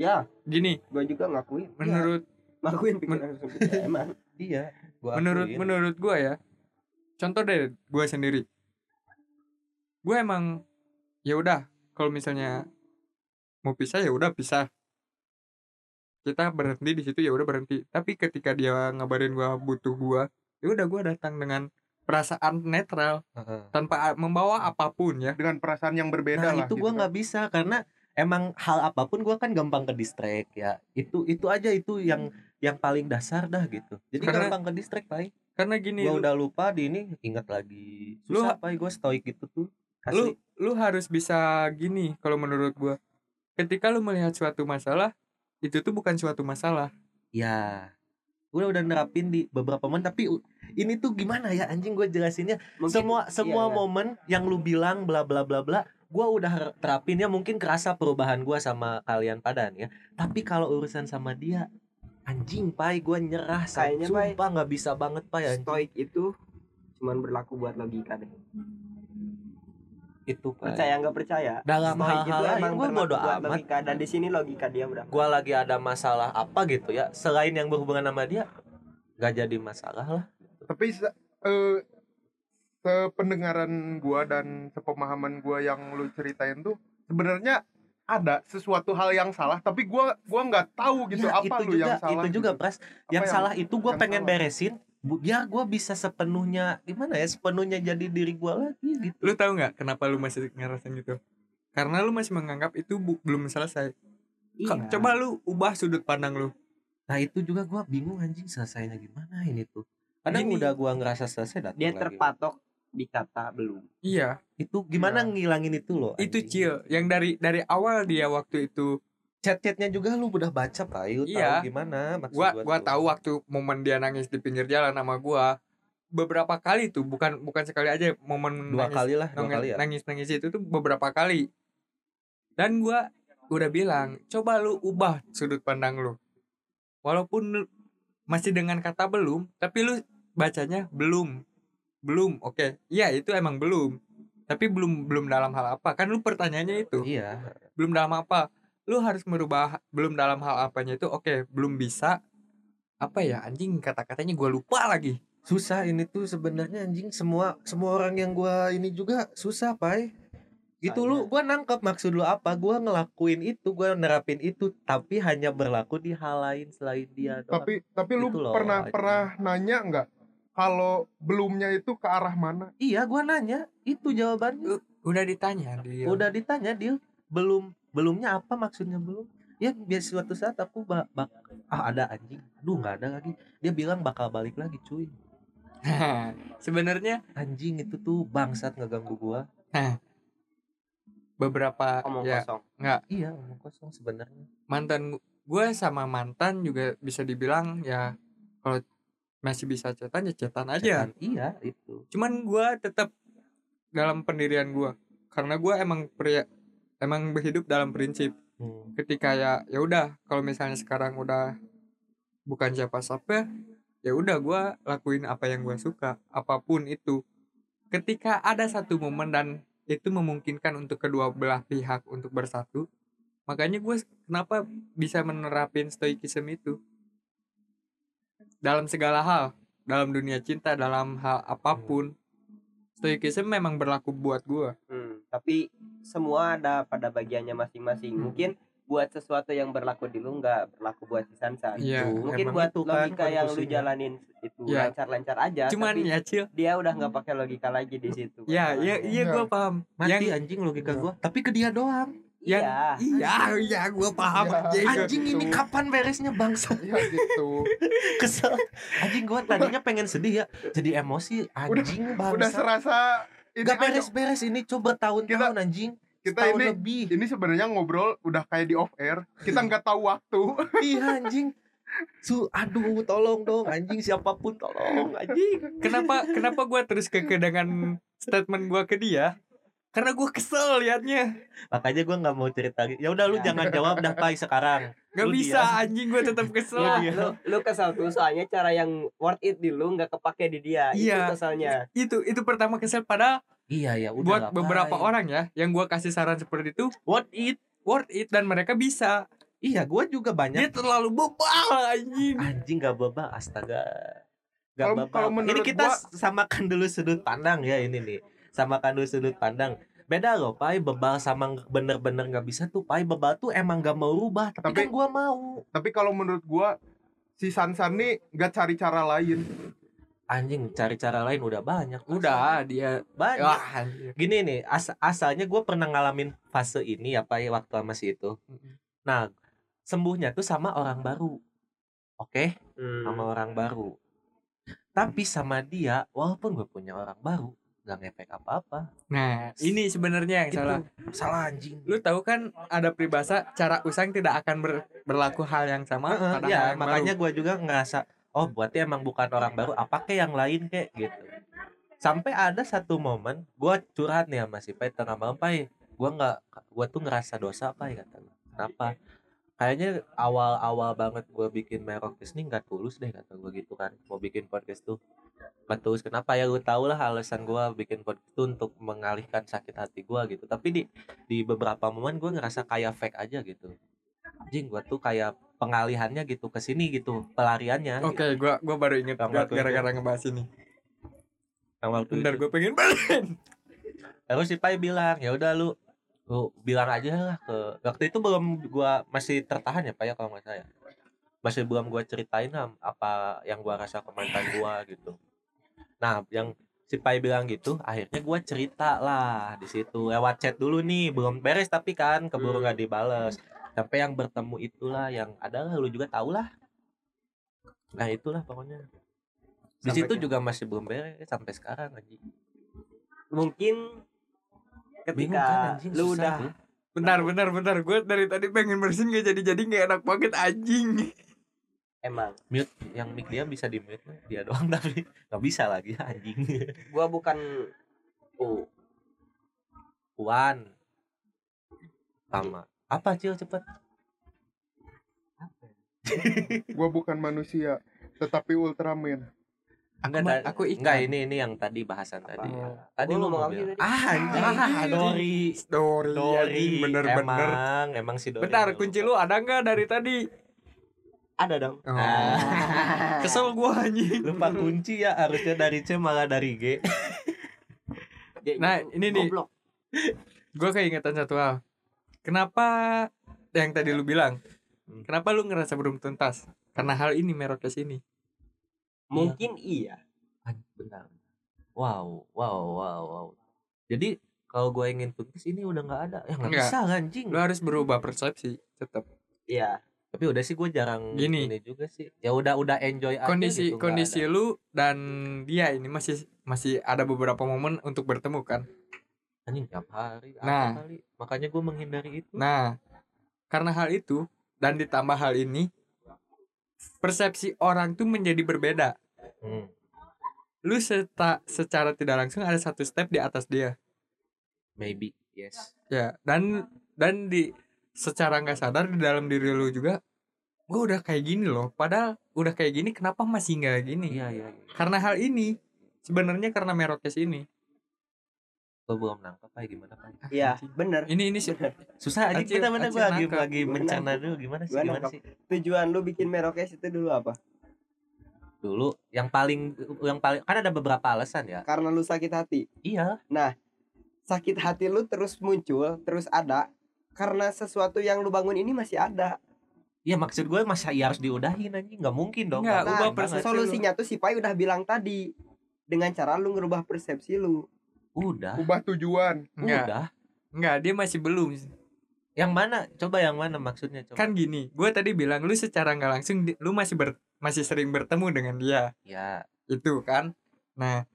Ya, gini. gua juga ngakuin. menurut Ngakuin pikiran sempit ya, emang. iya gua menurut akuin. menurut gua ya contoh deh gua sendiri gua emang ya udah kalau misalnya mau pisah ya udah pisah. Kita berhenti di situ ya udah berhenti. Tapi ketika dia ngabarin gua butuh gua ya udah gua datang dengan perasaan netral Heeh. tanpa membawa apa pun ya. Dengan perasaan yang berbeda nah lah itu gitu gua kan. nggak bisa karena emang hal apa pun gua kan gampang ke distract ya. Itu itu aja itu yang yang paling dasar dah gitu. Jadi Karena- gampang ke distract pai. karena gini gua lu, udah lupa di ini ingat lagi. Lu susah pai gua stoik gitu tuh. lu asli. lu harus bisa gini kalau menurut gua. Ketika lu melihat suatu masalah itu tuh bukan suatu masalah. Ya gue udah nerapin di beberapa momen tapi ini tuh gimana ya? Anjing gue jelasinnya. Mungkin semua semua iya. momen yang lu bilang bla bla bla bla gue udah terapinnya mungkin kerasa perubahan gue sama kalian padan ya. Tapi kalau urusan sama dia anjing pai gue nyerah. Kayaknya, Pai, sumpah nggak bisa banget pai anjing. stoik itu cuman berlaku buat logika deh. Itu Percaya nggak percaya? dalam hal-hal itu lain emang gue bodo amat logika dan di sini logika dia berapa? gue lagi ada masalah apa gitu ya selain yang berhubungan sama dia nggak jadi masalah lah tapi se- eh, sependengaran gua dan sepemahaman gua yang lu ceritain tuh sebenarnya ada sesuatu hal yang salah tapi gua gua nggak tahu gitu Ya, apa itu lu juga yang salah itu juga gitu. pras Apa yang, salah itu gue yang pengen salah? beresin bu- biar gue bisa sepenuhnya gimana ya sepenuhnya jadi diri gue lagi gitu lu tahu nggak kenapa lu masih ngerasain gitu karena lu masih menganggap itu bu- belum selesai Iya. coba lu ubah sudut pandang lu nah itu juga gue bingung anjing selesainya gimana ini tuh kadang Gini. udah gue ngerasa selesai datang dia lagi. terpatok di kata belum iya itu gimana Iya. ngilangin itu loh itu anjing. chill yang dari dari awal dia waktu itu chat-chatnya juga lu udah baca pak. Iya. tahu gimana maksud gua gua gua tahu waktu momen dia nangis di pinggir jalan sama gua beberapa kali tuh bukan bukan sekali aja momen dua nangis, kali lah dua nangis, kali ya? nangis nangis itu tuh beberapa kali. Dan gua udah bilang coba lu ubah sudut pandang lu. Walaupun lu masih dengan kata belum tapi lu bacanya belum belum oke. Iya itu emang belum. Tapi belum belum dalam hal apa. Kan lu pertanyaannya itu. Iya. Belum dalam apa lu harus merubah belum dalam hal apanya itu oke belum bisa. Apa ya anjing kata-katanya gua lupa lagi. Susah ini tuh sebenarnya anjing. Semua semua orang yang gua ini juga susah pai. Gitu lu gua nangkep maksud lu apa. Gua ngelakuin itu gua nerapin itu tapi hanya berlaku di hal lain selain dia doang. tapi tapi lu Itu loh, pernah pernah nanya nggak kalau belumnya itu ke arah mana? Iya gua nanya. Itu jawabannya. Udah ditanya dia udah ditanya dia belum belumnya apa maksudnya belum? Ya biar suatu saat aku bak, bak ah ada anjing. Aduh nggak ada lagi. Dia bilang bakal balik lagi cuy. Sebenarnya anjing itu tuh bangsat ngeganggu gua. Beberapa omong ya kosong. iya omong kosong sebenarnya. Mantan gue sama mantan juga bisa dibilang ya kalau masih bisa cetan ya cetan aja. Cetan, iya itu. Cuman gue tetap dalam pendirian gue karena gue emang pria emang berhidup dalam prinsip. Hmm. ketika ya ya udah kalau misalnya sekarang udah bukan siapa-siapa ya udah gua lakuin apa yang gua suka apa pun itu. Ketika ada satu momen dan itu memungkinkan untuk kedua belah pihak untuk bersatu makanya gue kenapa bisa menerapin stoikism itu? Dalam segala hal dalam dunia cinta dalam hal apa pun stoikism memang berlaku buat gua. Hmm, tapi semua ada pada bagiannya masing-masing. Hmm. Mungkin buat sesuatu yang berlaku di lu nggak berlaku buat si Sansan. Iya, Mungkin buat itu kan logika yang lu jalanin itu Iya. lancar-lancar aja. cuman tapi ya cil dia udah nggak pakai logika lagi di situ. ya iya iya Iya. gua paham mati yang anjing logika Iya. gua tapi ke dia doang yang Iya. iya iya gua paham Iya. anjing. anjing ini gitu. kapan beresnya bangsa ya gitu kesel anjing gua tadinya pengen sedih ya jadi emosi anjing udah bangsa serasa ini Gak aja. beres-beres ini coba tahun-tahun anjing. kita Setahun ini lebih. ini sebenarnya ngobrol udah kayak di off air. Kita nggak tahu waktu. Iya anjing. Su aduh tolong dong anjing. Siapa pun tolong anjing. Kenapa kenapa gua terus keke dengan statement gua ke dia karena gua kesel liatnya makanya gua nggak mau cerita lagi ya udah lu Ya. jangan jawab dah pai sekarang Gak Lu bisa diam. anjing gua tetap kesel lu, lu kesel tuh soalnya cara yang worth it di lu nggak kepake di dia. Iya. Itu keselnya. itu itu pertama kesel padahal iya ya udah buat lah, beberapa Pai. orang ya yang gua kasih saran seperti itu what it worth it dan mereka bisa iya gua juga dia banyak terlalu bebal anjing anjing gak bebal astaga gak Kalau- kalau ini kita gua- samakan dulu sudut pandang ya ini nih samakan dulu sudut pandang. Beda loh pai bebal sama bener-bener nggak bisa tuh. Pai bebal tuh emang gak mau rubah tapi, Tapi- kan gua mau. tapi kalau menurut gua si Sansan nih nggak cari cara lain. Anjing cari cara lain udah banyak. Udah dia banyak. Wah gini nih as- asalnya gue pernah ngalamin fase ini apa ya waktu sama si itu. Nah sembuhnya tuh sama orang baru. Oke? Hmm. sama orang baru. Tapi sama dia walaupun gue punya orang baru nggak ngefek apa-apa. Nah ini sebenarnya yang Gitu. salah. salah anjing. Lu tahu kan ada peribahasa cara usang tidak akan ber- berlaku hal yang sama Heeh, pada ya hal yang makanya gue juga ngerasa oh berarti emang bukan orang baru apa ke yang lain kek gitu. Sampai ada satu momen gue curhat nih sama si Pai tengah malam Pai. Gue nggak gue tuh ngerasa dosa Pai kata gua. kenapa kayaknya awal-awal banget gue bikin merokes nih nggak tulus deh kata gue gitu kan. Mau bikin podcast tuh nggak tulus. Kenapa ya? Lu tau lah alasan gue bikin podcast tuh untuk mengalihkan sakit hati gue gitu. Tapi di di beberapa momen gue ngerasa kayak fake aja gitu. Anjing gue tuh kayak pengalihannya gitu ke sini gitu pelariannya Oke, gua gua baru inget gara-gara ngebahas ini. yang waktu Bentar gue pengen balik. terus si Pai bilang ya udah lu lu bilang aja lah ke waktu itu belum gua masih tertahan ya Pak ya kalau nggak salah ya. masih belum gua ceritain lah apa yang gua rasa ke mantan gua gitu. Nah yang si Pai bilang gitu akhirnya gua cerita lah di situ. Lewat chat dulu nih belum beres tapi kan keburu nggak dibales. Sampai yang bertemu itulah yang adalah lu juga tahu lah. Nah itulah pokoknya. Di Sampai situ ke- juga masih belum beres sampai sekarang anjing. Mungkin ketika kan anjing lu susah udah tuh. Bentar, bentar, bentar. Gue dari tadi pengen bersin gak jadi-jadi gak enak banget anjing. emang. Mute. Yang mic dia bisa di mute. Dia doang tapi nggak bisa lagi anjing. Gua bukan oh Wan sama. Apa cil? Cepet. Gua bukan manusia, tetapi Ultraman. Aku, Enggak, aku ikan. enggak ini ini yang tadi bahasan Apa? tadi Oh. tadi Gua lu ngomong apa tadi? ah anjing Ah, Dori Story, Dori anjing, bener-bener. emang emang si Dori Bentar, kunci lu ada nggak dari tadi? ada dong Oh. Ah. Kesel gua anjing. lupa kunci ya harusnya dari C malah dari G Dia Nah, itu ini nih. goblok. Gue keingetan satu hal. Kenapa yang tadi lu bilang? Hmm. Kenapa lu ngerasa belum tuntas? Karena hal ini merokes ini. Mungkin iya. Benar wow wow wow wow. Jadi kalau gue ingin tuntas ini udah nggak ada. Ya nggak bisa anjing. Lu harus berubah persepsi tetap. iya. Tapi udah sih gue jarang Gini. ini juga sih. Ya udah udah enjoy aja Kondisi gitu, kondisi lu dan dia ini masih masih ada beberapa momen untuk bertemu kan. anjing tiap hari Nah. kali? Makanya gue menghindari itu. Nah, karena hal itu dan ditambah hal ini persepsi orang tuh menjadi berbeda. Hmm. Lu seta, secara tidak langsung ada satu step di atas dia. maybe yes Ya, dan dan di secara nggak sadar di dalam diri lu juga gue udah kayak gini loh. Padahal udah kayak gini kenapa masih nggak gini? iya iya iya. Karena hal ini sebenarnya karena merokes ini. Gue belum nangkep? Apa gimana pak? Iya Anjing. bener. Ini ini sih susah aja kita mana gue lagi nangkep. lagi nangkep. dulu gimana sih gimana sih? Tujuan lu bikin merokes itu dulu apa? Dulu yang paling yang paling kan ada beberapa alasan ya. Karena lu sakit hati? Iya. Sakit hati lu terus muncul terus ada karena sesuatu yang lu bangun ini masih ada. Iya maksud gue masa iya harus diudahin anjing nggak mungkin dong. Nggak, Nggak ubah persepsi solusinya tuh si Pai udah bilang tadi dengan cara lu ngerubah persepsi lu udah. Ubah tujuan. enggak. Udah. Enggak dia masih belum. Yang mana? Coba yang mana maksudnya coba. Kan gini gue tadi bilang lu secara nggak langsung lu masih ber, masih sering bertemu dengan dia. Ya. Itu kan? Nah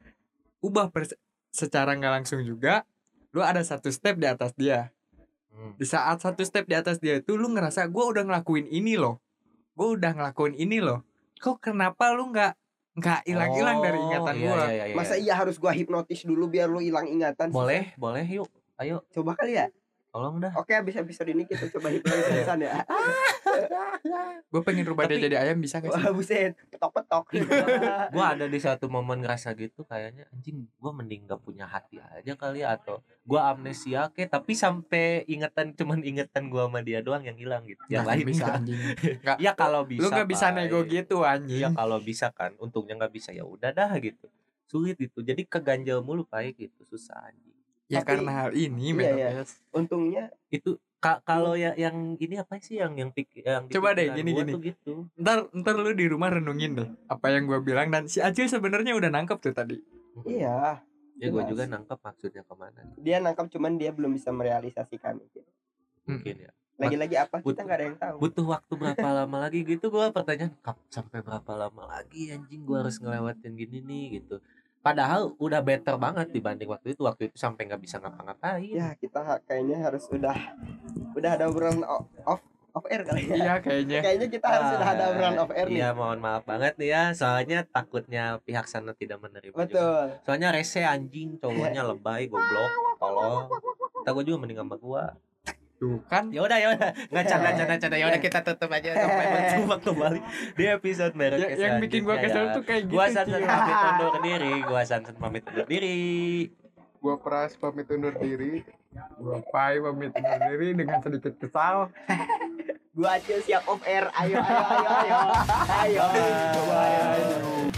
ubah pers- secara nggak langsung juga lu ada satu step di atas dia. Hmm. di saat satu step di atas dia itu lu ngerasa gue udah ngelakuin ini loh. Gue udah ngelakuin ini loh. Kok kenapa lu nggak nggak hilang-hilang dari Oh, ingatan iya, gue iya, iya, iya. masa iya harus gua hipnotis dulu biar lu hilang ingatan sih? boleh boleh yuk ayo coba kali ya tolong dah. Oke abis episode ini kita coba hipnotisan ya. Gue pengen rubah dia jadi ayam bisa gak sih? Wah buset. Petok petok gue ada di satu momen ngerasa gitu kayaknya anjing gue mending gak punya hati aja kali ya atau gue amnesia ke tapi sampai ingetan cuman ingetan gue sama dia doang yang hilang gitu. Yang Nggak lain bisa nggak. anjing. Ya kalau bisa lu nggak bisa nego gitu anjing. Ya kalau bisa kan untungnya nggak bisa ya udah dah gitu. Sulit itu jadi keganjel mulu pak gitu. Susah anjing ya Tapi- karena hal ini Iya, iya. Menokes. untungnya itu ka- kalau ya yang ini apa sih yang yang pik yang Coba deh, gini, gini. gitu. Ntar ntar lu di rumah renungin deh apa yang gue bilang dan si Acil sebenarnya udah nangkep tuh tadi. Iya. Ya gue juga nangkep maksudnya ke mana dia nangkap cuman dia belum bisa merealisasikan. Itu mungkin ya. Lagi-lagi apa? Kita Butuh- nggak ada yang tahu. butuh waktu berapa lama lagi gitu? Gue pertanyaan sampai berapa lama lagi anjing? Gue harus ngelewatin gini nih gitu padahal udah better banget dibanding waktu itu waktu itu sampai nggak bisa ngapa-ngapain ya kita kayaknya harus udah udah ada obrolan off off air kali ya iya kayaknya kayaknya kita harus sudah ada Ah, obrolan off air nih Iya, mohon maaf banget nih ya. Soalnya takutnya pihak sana tidak menerima juga. betul Soalnya rese anjing, cowoknya lebay, goblok, tolong. Kita gue juga mending sama gua. Tuh kan Ya udah, ya udah. Enggak canda canda canda. Ya udah kita tutup aja sampai berjumpa kembali di episode merek Ya- yang bikin gua kesel tuh kayak gitu Gua Sansan Cil. pamit undur diri, gua Sansan pamit undur diri. Gua Pras pamit undur diri. Gua Pai pamit undur diri dengan sedikit kesal Gua acil siap off air. Ayo ayo ayo ayo. Ayo. ayo.